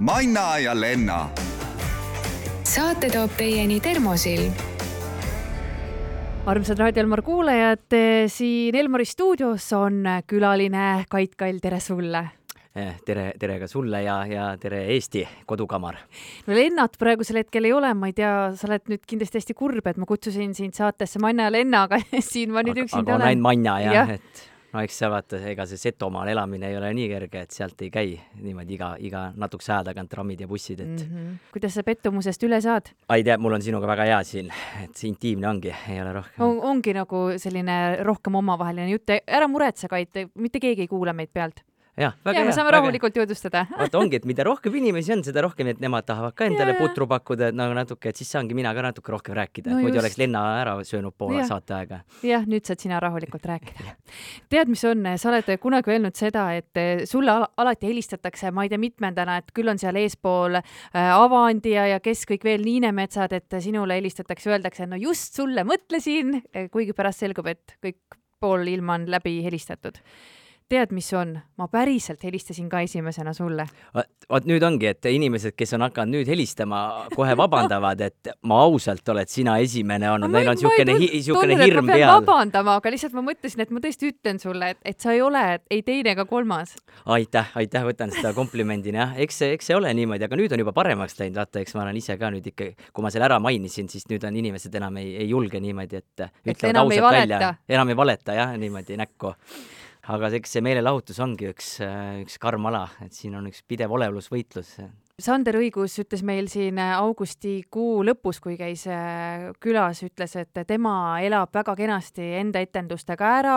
Manna ja Lenna. saate toob teieni Termosilm armsad Raadio Elmar kuulajad, siin Elmari stuudios on külaline Kait Kall, tere sulle! tere, tere ka sulle ja, ja tere Eesti kodukamar! no Lennart praegusel hetkel ei ole, ma ei tea, sa oled nüüd kindlasti hästi kurb, et ma kutsusin sind saatesse Manna ja Lenna, aga siin ma nüüd üksinda olen. aga on ainult Manja jah ja., et no eks sa vaata, ega see Setomaal elamine ei ole nii kerge, et sealt ei käi niimoodi iga, iga natukese aja tagant trammid ja bussid, et mm. -hmm. kuidas sa pettumusest üle saad? ei tea, mul on sinuga väga hea siin, et see intiimne ongi, ei ole rohkem on,. ongi nagu selline rohkem omavaheline jutt, ära muretse, Kait, mitte keegi ei kuula meid pealt jah, väga ja, hea. me saame rahulikult jutustada. Vaata ongi, et mida rohkem inimesi on, seda rohkem, et nemad tahavad ka endale ja, putru pakkuda, et nagu natuke, et siis saangi mina ka natuke rohkem rääkida no, muidu just. oleks Lenna ära söönud poole saate aega. jah, nüüd saad sina rahulikult rääkida. Tead, mis on, sa oled kunagi öelnud seda, et sulle al alati helistatakse, ma ei tea, mitmendana, et küll on seal eespool äh, Avandi ja, ja kes kõik veel, Niinemetsad, et sinule helistatakse, öeldakse, no just sulle mõtlesin, kuigi pärast selgub, et kõik pool ilma on läbi helistatud tead, mis on, ma päriselt helistasin ka esimesena sulle. vot nüüd ongi, et inimesed, kes on hakanud nüüd helistama, kohe vabandavad, et ma ausalt oled sina esimene olnud, neil on niisugune, niisugune hirm peal. vabandama, aga lihtsalt ma mõtlesin, et ma tõesti ütlen sulle, et, et sa ei ole ei teine ega kolmas. aitäh, aitäh, võtan seda komplimendina, jah, eks see, eks see ole niimoodi, aga nüüd on juba paremaks läinud, vaata, eks ma olen ise ka nüüd ikka, kui ma selle ära mainisin, siis nüüd on inimesed enam ei, ei julge niimoodi, et ütlevad ausalt välja, enam ei valeta jah, niimoodi näkku aga eks see meelelahutus ongi üks, üks karm ala, et siin on üks pidev olevusvõitlus. Sander Õigus ütles meil siin augustikuu lõpus, kui käis äh, külas, ütles, et tema elab väga kenasti enda etendustega ära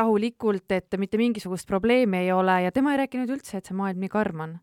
rahulikult, et mitte mingisugust probleemi ei ole ja tema ei rääkinud üldse, et see maailm nii karm on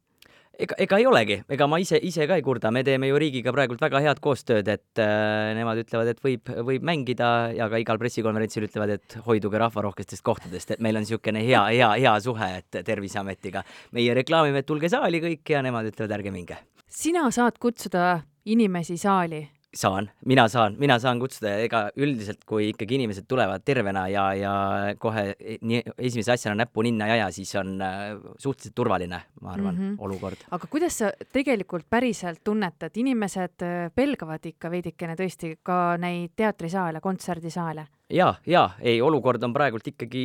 ega, ega ei olegi, ega ma ise, ise ka ei kurda, me teeme ju riigiga praegult väga head koostööd, et äh, nemad ütlevad, et võib, võib mängida ja ka igal pressikonverentsil ütlevad, et hoiduge rahvarohkestest kohtadest, et meil on niisugune hea, hea, hea suhe, et Terviseametiga. meie reklaamime, et tulge saali kõik ja nemad ütlevad, ärge minge. sina saad kutsuda inimesi saali saan, mina saan, mina saan kutsuda ja ega üldiselt, kui ikkagi inimesed tulevad tervena ja, ja kohe nii esimese asjana näppu ninna ei aja, siis on äh, suhteliselt turvaline, ma arvan mm, -hmm. olukord. aga kuidas sa tegelikult päriselt tunnetad, inimesed äh, pelgavad ikka veidikene tõesti ka neid teatrisaale, kontserdisaale? Ja, ja ei, olukord on praegult ikkagi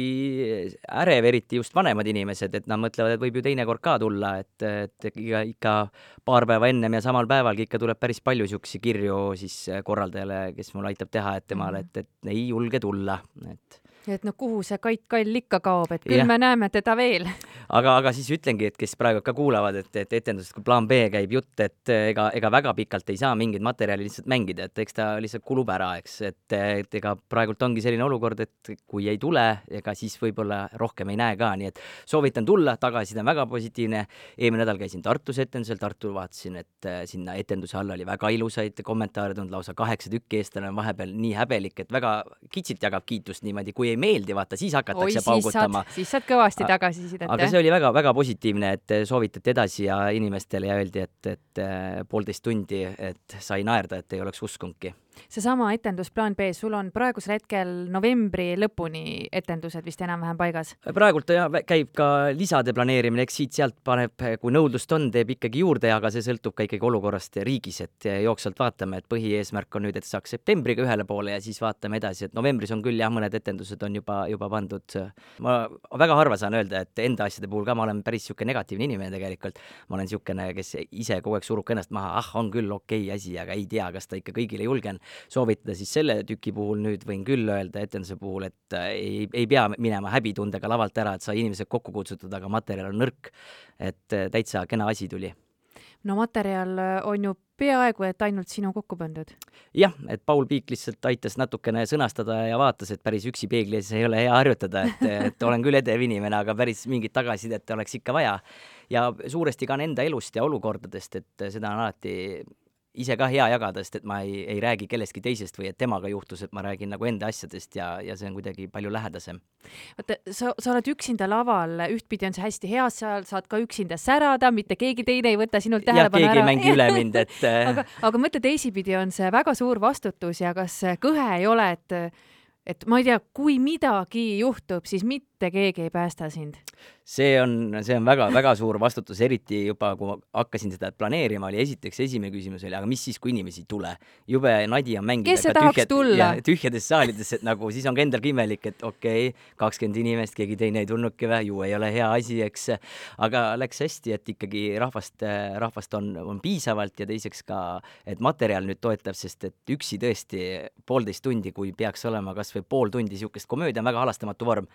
ärev, eriti just vanemad inimesed, et nad mõtlevad, et võib ju teinekord ka tulla, et, et ikka, ikka paar päeva ennem ja samal päevalgi ikka tuleb päris palju niisuguseid kirju siis korraldajale, kes mul aitab teha, et temale, et, et ei julge tulla, et et no kuhu see Kait Kall ikka kaob, et küll ja. me näeme teda veel. aga, aga siis ütlengi, et kes praegu ka kuulavad, et, et etendusest kui plaan B käib jutt, et ega, ega väga pikalt ei saa mingit materjali lihtsalt mängida, et eks ta lihtsalt kulub ära, eks, et, et ega praegult ongi selline olukord, et kui ei tule, ega siis võib-olla rohkem ei näe ka, nii et soovitan tulla, tagasiside on väga positiivne. eelmine nädal käisin Tartus etendusel, Tartul vaatasin, et äh, sinna etenduse all oli väga ilusaid kommentaare tulnud, lausa kaheksa tükki, eestlane on vahepeal nii häbelik, et väga kitsilt jagab kiitust niimoodi, kui ei meeldi, vaata siis hakatakse Oi, paugutama. siis saad kõvasti tagasisidet. aga see oli väga-väga positiivne, et soovitati edasi ja inimestele ja öeldi, et, et äh, poolteist tundi, et sai naerda, et ei oleks uskunudki seesama etendus Plaan B, sul on praegusel hetkel novembri lõpuni etendused vist enam-vähem paigas? praegult jah, käib ka lisade planeerimine, eks siit-sealt paneb, kui nõudlust on, teeb ikkagi juurde, aga see sõltub ka ikkagi olukorrast riigis, et jooksvalt vaatame, et põhieesmärk on nüüd, et saaks septembriga ühele poole ja siis vaatame edasi, et novembris on küll jah, mõned etendused on juba, juba pandud. ma väga harva saan öelda, et enda asjade puhul ka ma olen päris niisugune negatiivne inimene tegelikult. ma olen niisugune, kes ise kogu aeg surub ka ennast maha, ah, on küll okei okay asi, aga ei tea, kas ta ikka kõigile julgen soovitada, siis selle tüki puhul nüüd võin küll öelda etenduse puhul, et äh, ei, ei pea minema häbitundega lavalt ära, et sai inimesed kokku kutsutud, aga materjal on nõrk. et äh, täitsa kena asi tuli. no materjal äh, on ju peaaegu et ainult sinu kokku pandud. jah, et Paul Piik lihtsalt aitas natukene sõnastada ja vaatas, et päris üksi peegli ees ei ole hea harjutada, et, et olen küll edev inimene, aga päris mingit tagasisidet oleks ikka vaja. ja suuresti ka enda elust ja olukordadest, et seda on alati ise ka hea jagada, sest et ma ei, ei räägi kellestki teisest või et temaga juhtus, et ma räägin nagu enda asjadest ja, ja see on kuidagi palju lähedasem. vaata, sa, sa oled üksinda laval, ühtpidi on see hästi hea, sa saad ka üksinda särada, mitte keegi teine ei võta sinult tähelepanu ära. keegi ei mängi üle mind, et aga, aga mõtle teisipidi, on see väga suur vastutus ja kas kõhe ei ole, et et ma ei tea, kui midagi juhtub, siis mitte keegi ei päästa sind? see on, see on väga-väga suur vastutus, eriti juba, kui ma hakkasin seda planeerima, oli esiteks esimene küsimus oli, aga mis siis, kui inimesi ei tule? jube nadi on mängida Kes see tahaks tühjad, tulla? tühjades saalides, et nagu siis on ka endalgi imelik, et okei okay,, kakskümmend inimest, keegi teine ei tulnudki või, ju ei ole hea asi, eks. aga läks hästi, et ikkagi rahvast, rahvast on, on piisavalt ja teiseks ka, et materjal nüüd toetab, sest et üksi tõesti poolteist tundi, kui peaks olema kas või pool tundi niisugust, komöödia on väga halastamatu vorm.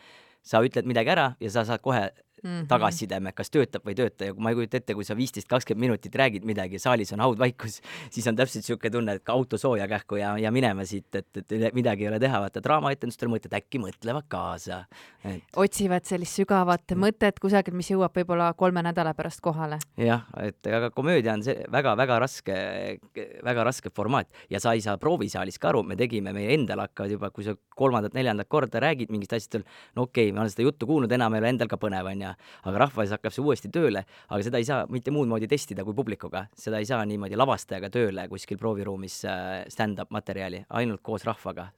sa ütled midagi ära ja sa saad kohe mm -hmm. tagasiside, kas töötab või ei tööta ja ma ei kujuta ette, kui sa viisteist, kakskümmend minutit räägid midagi saalis on haudvaikus, siis on täpselt niisugune tunne, et ka auto sooja kähku ja, ja minema siit, et, et midagi ei ole teha, vaata draamaetendustel mõtled, äkki mõtlevad kaasa et.... otsivad sellist sügavat mõtet kusagilt, mis jõuab võib-olla kolme nädala pärast kohale. jah, et aga komöödia on see väga-väga raske, väga raske formaat ja sa ei saa proovisaalis ka aru, me tegime, meie endal hakkavad juba, kui sa kolmandat-neljandat korda räägid mingist asjadest, no okei okay,, ma olen seda juttu kuulnud, enam ei ole endal ka põnev, onju aga rahvas hakkab see uuesti tööle, aga seda ei saa mitte muud moodi testida kui publikuga, seda ei saa niimoodi lavastajaga tööle kuskil prooviruumis äh, stand-up materjali, ainult koos rahvaga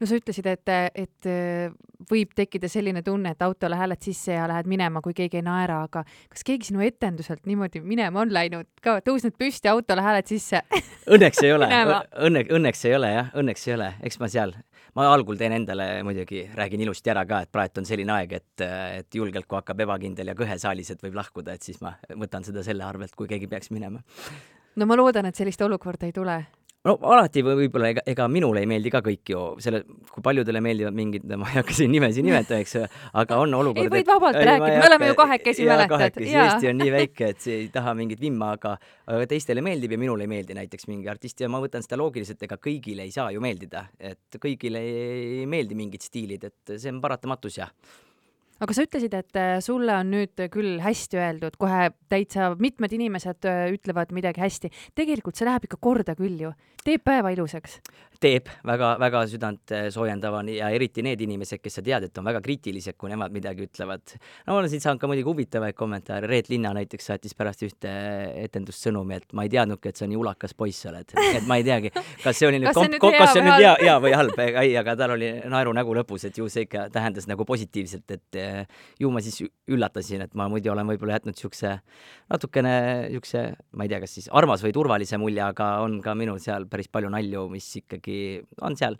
no sa ütlesid, et, et võib tekkida selline tunne, et autole hääled sisse ja lähed minema, kui keegi ei naera, aga kas keegi sinu etenduselt niimoodi minema on läinud? Ka, tõusnud püsti, autole hääled sisse. Õnneks ei ole, õnne, õnneks ei ole jah, õnneks ei ole, eks ma seal ma algul teen endale muidugi, räägin ilusti ära ka, et praegu on selline aeg, et, et julgelt, kui hakkab ebakindel ja kõhe saalis, et võib lahkuda, et siis ma võtan seda selle arvelt, kui keegi peaks minema. no ma loodan, et sellist olukorda ei tule no alati või võib-olla ega, ega minule ei meeldi ka kõik ju, selle, kui paljudele meeldivad mingid, ma ei hakka siin nimesid nimetama, eks, aga on olukord. ei, võid vabalt rääkida, me oleme ju kahekesi, mäletad. Eesti on nii väike, et see ei taha mingit vimma, aga, aga teistele meeldib ja minule ei meeldi näiteks mingi artist ja ma võtan seda loogiliselt, ega kõigile ei saa ju meeldida, et kõigile ei meeldi mingid stiilid, et see on paratamatus jah aga sa ütlesid, et äh, sulle on nüüd küll hästi öeldud, kohe täitsa mitmed inimesed äh, ütlevad midagi hästi. tegelikult see läheb ikka korda küll ju, teeb päeva ilusaks. Teeb väga-väga südant äh, soojendav on ja eriti need inimesed, kes sa tead, et on väga kriitilised, kui nemad midagi ütlevad. no ma olen siit saanud ka muidugi huvitavaid kommentaare, Reet Linna näiteks saatis pärast ühte etendust sõnumi, et ma ei teadnudki, et sa nii ulakas poiss oled, et ma ei teagi, kas see oli nüüd, kas see, kom, kas see nüüd hea, hea või halb, ei, aga tal oli naerunägu lõpus, et ju see ikka tähendas nagu positiivselt, et ju ma siis üllatasin, et ma muidu olen võib-olla jätnud niisuguse natukene niisuguse, ma ei tea, kas siis armas või turvalise mulje, aga on ka minul seal päris palju nalju, mis ikkagi on seal.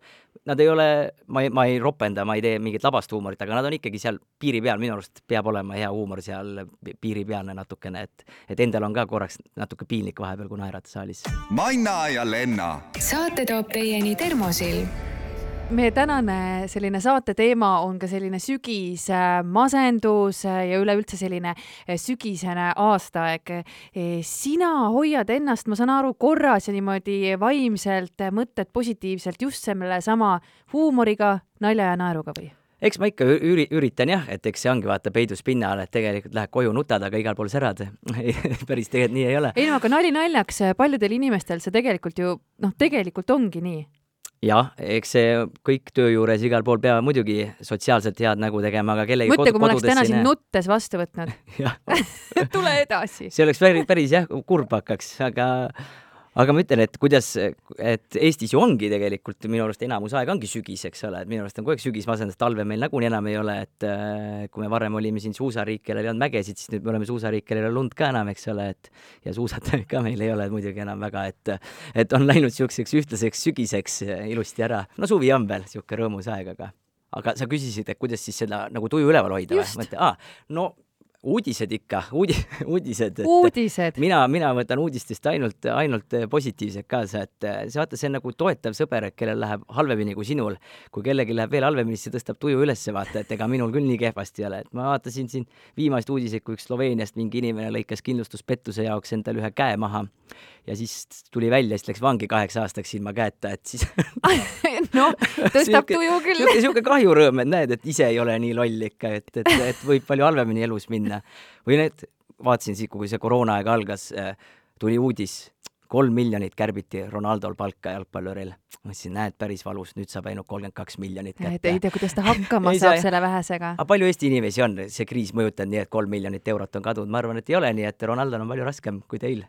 Nad ei ole, ma ei, ma ei ropenda, ma ei tee mingit labast huumorit, aga nad on ikkagi seal piiri peal, minu arust peab olema hea huumor seal piiripealne natukene, et, et endal on ka korraks natuke piinlik vahepeal, kui naerata saalis. Manna ja Lenna. saate toob teieni Termosilm meie tänane selline saate teema on ka selline sügis, masendus ja üleüldse selline eh, sügisene aastaaeg. Sina hoiad ennast, ma saan aru, korras ja niimoodi vaimselt, mõtted positiivselt just sellesama huumoriga, nalja ja naeruga või? eks ma ikka üri-, üritan jah, et eks see ongi vaata peidus pinna all, et tegelikult lähed koju, nutad, aga igal pool särad päris tegelikult nii ei ole. ei no aga nali naljaks, paljudel inimestel see tegelikult ju noh, tegelikult ongi nii jah, eks see kõik töö juures igal pool peab muidugi sotsiaalselt head nägu tegema, aga kellegi mõtle, kui ma oleks täna sind nuttes vastu võtnud tule edasi. see oleks päris, päris jah, kurb hakkaks, aga aga ma ütlen, et kuidas, et Eestis ju ongi tegelikult minu arust enamus aega ongi sügis, eks ole, et minu arust on kogu aeg sügismasendus, talve meil nagunii enam ei ole, et äh, kui me varem olime siin suusariik, kellel ei olnud mägesid, siis nüüd me oleme suusariik, kellel ei ole lund ka enam, eks ole, et ja suusatajaid ka meil ei ole muidugi enam väga, et et on läinud niisuguseks ühtlaseks sügiseks ilusti ära. no suvi on veel niisugune rõõmus aeg, aga aga sa küsisid, et kuidas siis seda nagu tuju üleval hoida või? ma ütlen, aa, no uudised ikka, uudi-, uudised. uudised. mina, mina võtan uudistest ainult, ainult positiivsed kaasa, et see vaata, see on nagu toetav sõber, kellel läheb halvemini kui sinul. kui kellelgi läheb veel halvemini, siis see tõstab tuju ülesse, vaata, et ega minul küll nii kehvasti ei ole, et ma vaatasin siin viimaseid uudiseid, kui üks Sloveeniast mingi inimene lõikas kindlustuspettuse jaoks endale ühe käe maha ja siis tuli välja, siis läks vangi kaheks aastaks ilma käeta, et siis noh, tõstab tuju küll. niisugune kahjurõõm, et näed, et ise ei ole nii loll ikka, et, et, et võib palju halvemini elus minna. Või need, vaatasin siit, kui see koroonaaeg algas, tuli uudis, kolm miljonit kärbiti Ronaldol palka jalgpalluril. ma mõtlesin, näed, päris valus, nüüd saab ainult kolmkümmend kaks miljonit kätte. ei tea, kuidas ta hakkama saab selle vähesega. aga palju Eesti inimesi on see kriis mõjutanud nii, et kolm miljonit eurot on kadunud, ma arvan, et ei ole nii, et Ronaldol on palju raskem kui teil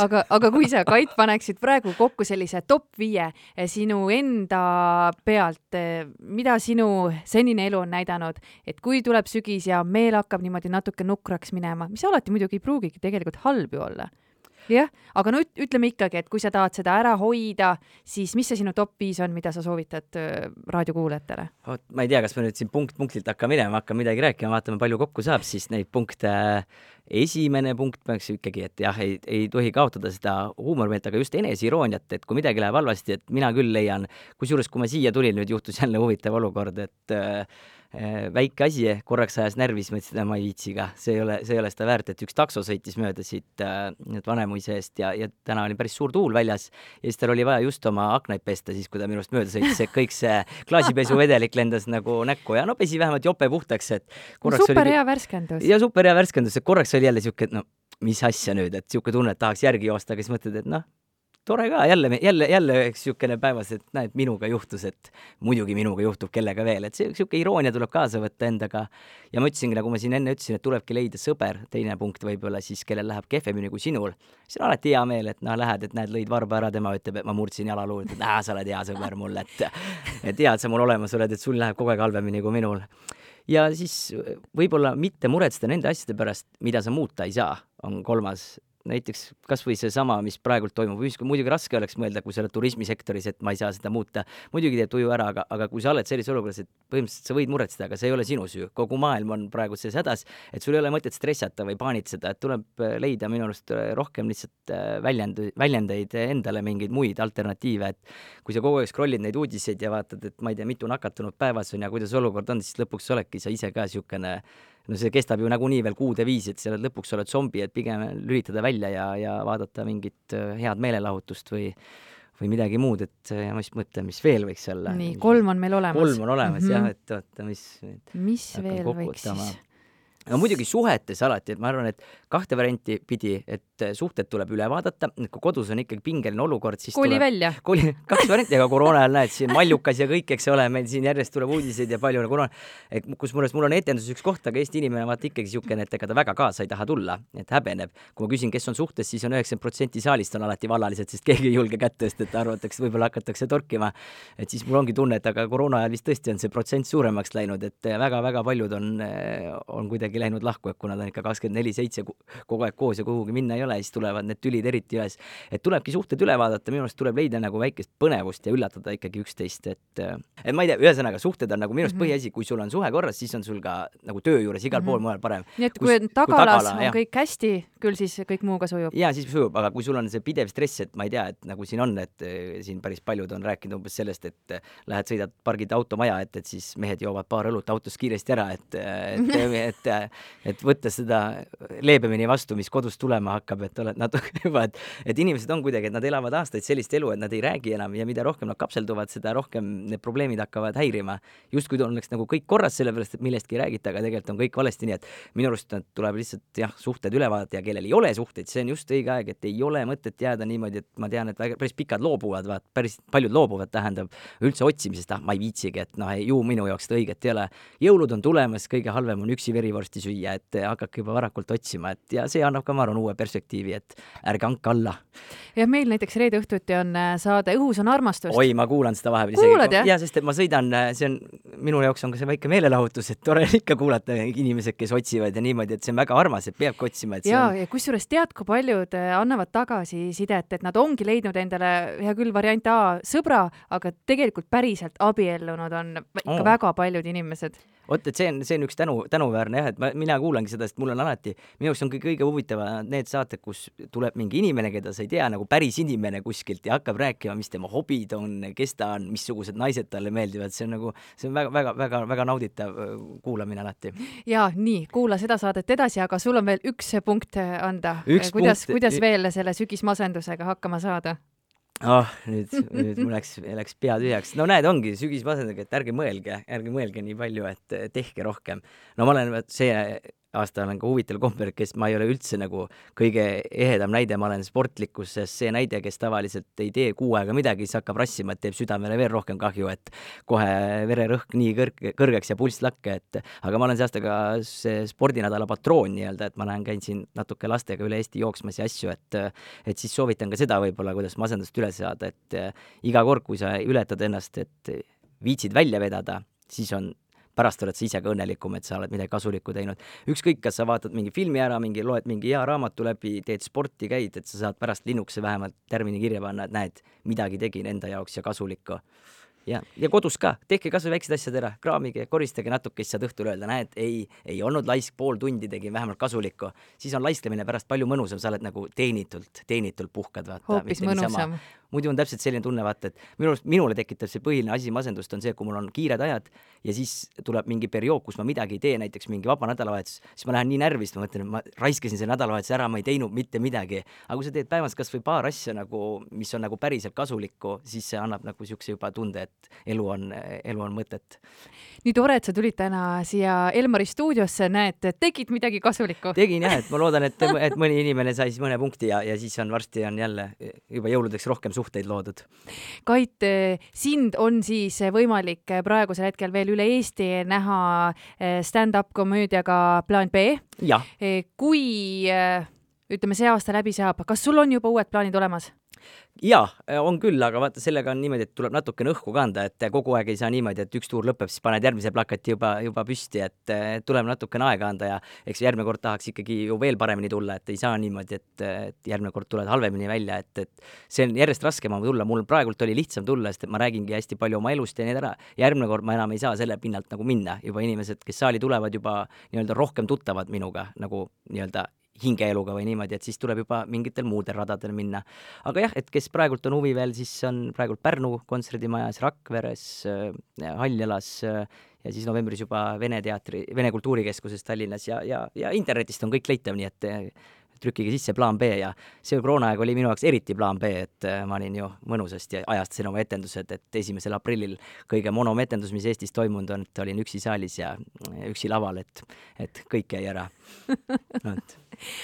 aga, aga kui sa, Kait, paneksid praegu kokku sellise top viie eh, sinu enda pealt, eh, mida sinu senine elu on näidanud, et kui tuleb sügis ja meel hakkab niimoodi natuke nukraks minema, mis alati muidugi ei pruugigi tegelikult halb ju olla jah, aga no ütleme ikkagi, et kui sa tahad seda ära hoida, siis mis see sinu top viis on, mida sa soovitad raadiokuulajatele? vot ma ei tea, kas me nüüd siin punkt punktilt hakkame minema, hakkame midagi rääkima, vaatame, palju kokku saab siis neid punkte. esimene punkt peaks ikkagi, et jah, ei, ei tohi kaotada seda huumorimeelt, aga just eneseirooniat, et kui midagi läheb halvasti, et mina küll leian, kusjuures kui ma siia tulin, nüüd juhtus jälle huvitav olukord, et äh, Äh, väike asi, korraks ajas närvis, mõtlesin, et ma ei viitsi ka, see ei ole, see ei ole seda väärt, et üks takso sõitis mööda siit äh, Vanemuise eest ja, ja täna oli päris suur tuul väljas ja siis tal oli vaja just oma aknaid pesta, siis kui ta minust mööda sõitis, et kõik see klaasipesuvedelik lendas nagu näkku ja no pesi vähemalt jope puhtaks, et korraks super oli... hea värskendus. ja super hea värskendus, et korraks oli jälle siuke, et no mis asja nüüd, et siuke tunne, et tahaks järgi joosta, aga siis mõtled, et noh, tore ka, jälle, jälle, jälle üks niisugune päevas, et näed, minuga juhtus, et muidugi minuga juhtub, kellega veel, et see niisugune iroonia tuleb kaasa võtta endaga. ja ma ütlesingi, nagu ma siin enne ütlesin, et tulebki leida sõber, teine punkt võib-olla siis, kellel läheb kehvemini kui sinul. siis on alati hea meel, et noh, lähed, et näed, lõid varba ära, tema ütleb, et ma murdsin jalaluu, et näe, sa oled hea sõber mul, et et hea, et sa mul olemas oled, et sul läheb kogu aeg halvemini kui minul ja siis võib-olla mitte muretseda nende asjade pärast, mida sa muuta ei saa, on kolmas näiteks kas või seesama, mis praegult toimub ühiskond, muidugi raske oleks mõelda, kui sa oled turismisektoris, et ma ei saa seda muuta. muidugi teeb tuju ära, aga, aga kui sa oled sellises olukorras, et põhimõtteliselt sa võid muretseda, aga see ei ole sinu süü, kogu maailm on praegu selles hädas, et sul ei ole mõtet stressata või paanitseda, et tuleb äh, leida minu arust äh, rohkem lihtsalt äh, väljend-, väljendeid endale, mingeid muid alternatiive, et kui sa kogu aeg scroll'id neid uudiseid ja vaatad, et ma ei tea, mitu nakatunut päevas on ja kuidas olukord on, siis lõpuks oledki sa ise ka niisugune no see kestab ju nagunii veel kuude viisi, et sa lõpuks oled zombi, et pigem lülitada välja ja, ja vaadata mingit äh, head meelelahutust või või midagi muud, et äh, ma just mõtlen, mis veel võiks olla. nii, kolm on meil olemas. kolm on olemas mm -hmm. jah, et oota, mis mis veel võiks siis? No muidugi suhetes alati, et ma arvan, et kahte varianti pidi, et suhted tuleb üle vaadata, kui kodus on ikkagi pingeline olukord, siis koli tuleb, välja. koli, kaks varianti, aga koroona ajal näed siin mallukas ja kõik, eks ole, meil siin järjest tuleb uudiseid ja palju koroona, et kusjuures mul on etenduses üks koht, aga Eesti inimene vaata ikkagi niisugune, et ega ta väga kaasa ei taha tulla, et häbeneb. kui ma küsin, kes on suhtes, siis on üheksakümmend protsenti saalist on alati vallalised, sest keegi ei julge kätt tõsta, et arvatakse, võib-olla hakatakse torkima. et siis mul ongi tunne, et aga koroona ajal vist tõesti on see protsent suuremaks läinud, et väga-väga paljud on, on kuidagi läinud lahku, et kuna ta on ikka kakskümmend neli seitse kogu aeg koos ja kuhugi minna ei ole, siis tulevad need tülid eriti üles. et tulebki suhted üle vaadata, minu arust tuleb leida nagu väikest põnevust ja üllatada ikkagi üksteist, et et ma ei tea, ühesõnaga suhted on nagu minu arust mm -hmm. põhiasi, kui sul on suhe korras, siis on sul ka nagu töö juures igal mm -hmm. pool mujal parem. nii et kui, kui tagalas kui tagala, on jah. kõik hästi, küll siis kõik muuga sujub? jaa, siis sujub, aga kui sul on see pidev stress, et ma ei tea, et nagu siin on, et eh, siin päris paljud on rääkinud umbes sellest, et eh, lähed, sõidad, pargid auto maja ette, et siis mehed joovad paar õlut autos kiiresti ära, et, eh, et, et, et, et võtta seda leebemini vastu, mis kodust tulema hakkab, et oled natuke juba, et, et inimesed on kuidagi, et nad elavad aastaid sellist elu, et nad ei räägi enam ja mida rohkem nad kapselduvad, seda rohkem need probleemid hakkavad häirima. justkui oleks nagu kõik korras, sellepärast et millestki ei räägita, aga tegelikult on kõik valesti, nii et minu arust tuleb lihtsalt jah, suhted üle vaadata ja kellel ei ole suhteid, see on just õige aeg, et ei ole mõtet jääda niimoodi, et ma tean, et väga, päris pikad loobuvad, vaat päris paljud loobuvad, tähendab üldse otsimisest, ah, ma ei viitsigi, et noh, ju minu jaoks seda õiget ei ole. jõulud on tulemas, kõige halvem on üksi verivorsti süüa, et hakake juba varakult otsima, et ja see annab ka, ma arvan, uue perspektiivi, et ärge andke alla. jah, meil näiteks reede õhtuti on äh, saade Õhus on armastust. oi, ma kuulan seda vahepeal isegi. kuulad, jah? jaa, sest et ma sõidan, äh, see on, minu jaoks on ka see väike meelelahutus, et tore ikka kuulata inimesed, kes otsivad ja niimoodi, et see on väga armas, et peabki otsima, et jaa on..., ja kusjuures tead, kui paljud äh, annavad tagasisidet, et nad ongi leidnud endale, hea küll, variant A, sõbra, aga tegelikult päriselt abiellunud on ikka oh. väga paljud inimesed vot, et see on, see on üks tänu, tänuväärne jah, et ma, mina kuulangi seda, sest mul on alati, minu jaoks on kõige, kõige huvitavam need saated, kus tuleb mingi inimene, keda sa ei tea, nagu päris inimene kuskilt ja hakkab rääkima, mis tema hobid on, kes ta on, missugused naised talle meeldivad, see on nagu, see on väga, väga, väga, väga nauditav äh, kuulamine alati. ja nii, kuula seda saadet edasi, aga sul on veel üks punkt anda. kuidas, kuidas veel selle sügismasendusega hakkama saada? Ah oh,, nüüd, nüüd mul läks, läks pea tühjaks. no näed, ongi sügismasendusega, et ärge mõelge, ärge mõelge nii palju, et tehke rohkem. no ma olen see aasta olen ka huvitaval kombel, kes ma ei ole üldse nagu kõige ehedam näide, ma olen sportlikkuses see näide, kes tavaliselt ei tee kuu aega midagi, siis hakkab rassima, et teeb südamele veel rohkem kahju, et kohe vererõhk nii kõrg-, kõrgeks ja pulss lakke, et aga ma olen see aasta ka see spordinädala patroon nii-öelda, et ma lähen, käin siin natuke lastega üle Eesti jooksmas ja asju, et et siis soovitan ka seda võib-olla, kuidas masendust üle saada, et iga kord, kui sa ületad ennast, et viitsid välja vedada, siis on pärast oled sa ise ka õnnelikum, et sa oled midagi kasulikku teinud. ükskõik, kas sa vaatad mingi filmi ära, mingi, loed mingi hea raamatu läbi, teed sporti, käid, et sa saad pärast linnukese vähemalt tärmini kirja panna, et näed, midagi tegin enda jaoks ja kasulikku ja, ja kodus ka, tehke kas või väiksed asjad ära, kraamige, koristage natuke, siis saad õhtul öelda, näed, ei, ei olnud laisk, pool tundi tegin vähemalt kasulikku. siis on laisklemine pärast palju mõnusam, sa oled nagu teenitult, teenitult puhkad, vaata. hoopis mõnusam. Muidu on täpselt selline tunne, vaata, et minu arust, minule tekitab see põhiline asi masendust, on see, kui mul on kiired ajad ja siis tuleb mingi periood, kus ma midagi ei tee, näiteks mingi vaba nädalavahetus, siis ma lähen nii närvist, ma mõtlen, ma raiskasin selle nädalavahetuse ära, ma ei teinud mitte midagi. aga kui sa teed päevas kas või paar asja nagu, mis on nagu päriselt kasulikku, siis see annab nagu niisuguse juba tunde, et elu on elu on mõtet. nii tore, et sa tulid täna siia Elmari stuudiosse, näed, tegid midagi kasulikku. tegin jah, et ma loodan, et, et mõni inimene sai siis mõne punkti ja, ja siis on varsti on jälle juba jõuludeks rohkem suhteid loodud. Kait, sind on siis võimalik praegusel hetkel veel üle Eesti näha eh, stand-up komöödiaga Plaan B. Eh, kui eh, ütleme, see aasta läbi saab, kas sul on juba uued plaanid olemas? Jaa, on küll, aga vaata, sellega on niimoodi, et tuleb natukene õhku kanda, et kogu aeg ei saa niimoodi, et üks tuur lõpeb, siis paned järgmise plakati juba, juba püsti, et tuleb natukene aega anda ja eks järgmine kord tahaks ikkagi ju veel paremini tulla, et ei saa niimoodi, et, et järgmine kord tuled halvemini välja, et, et see on järjest raskem tulla, mul praegult oli lihtsam tulla, sest et ma räägingi hästi palju oma elust ja nii ära. järgmine kord ma enam ei saa selle pinnalt nagu minna, juba inimesed, kes saali tulevad, juba nii-öelda rohkem tuttavad minuga nagu nii-öelda hingeeluga või niimoodi, et siis tuleb juba mingitel muudel radadel minna. aga jah, et kes praegult on huvi veel, siis on praegult Pärnu kontserdimajas, Rakveres äh,, Haljalas äh, ja siis novembris juba Vene teatri, Vene Kultuurikeskuses Tallinnas ja, ja, ja internetist on kõik leitav, nii et trükkige sisse plaan B ja see koroonaaeg oli minu jaoks eriti plaan B, et äh, ma olin ju mõnusasti ajastasin oma etendused, et esimesel aprillil kõige monom etendus, mis Eestis toimunud on, et olin üksi saalis ja üksi laval, et, et kõik jäi ära no,.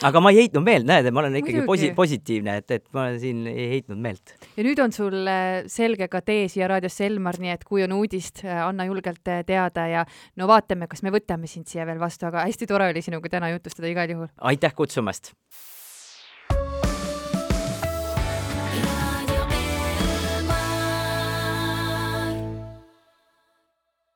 Aga ma ei heitnud meelt, näed, ma olen ikkagi posi-, positiivne, et, et ma siin ei heitnud meelt. ja nüüd on sul äh, selge ka tee siia raadiosse, Elmar, nii et kui on uudist, äh, anna julgelt teada ja no vaatame, kas me võtame sind siia veel vastu, aga hästi tore oli sinuga täna jutustada igal juhul. aitäh kutsumast!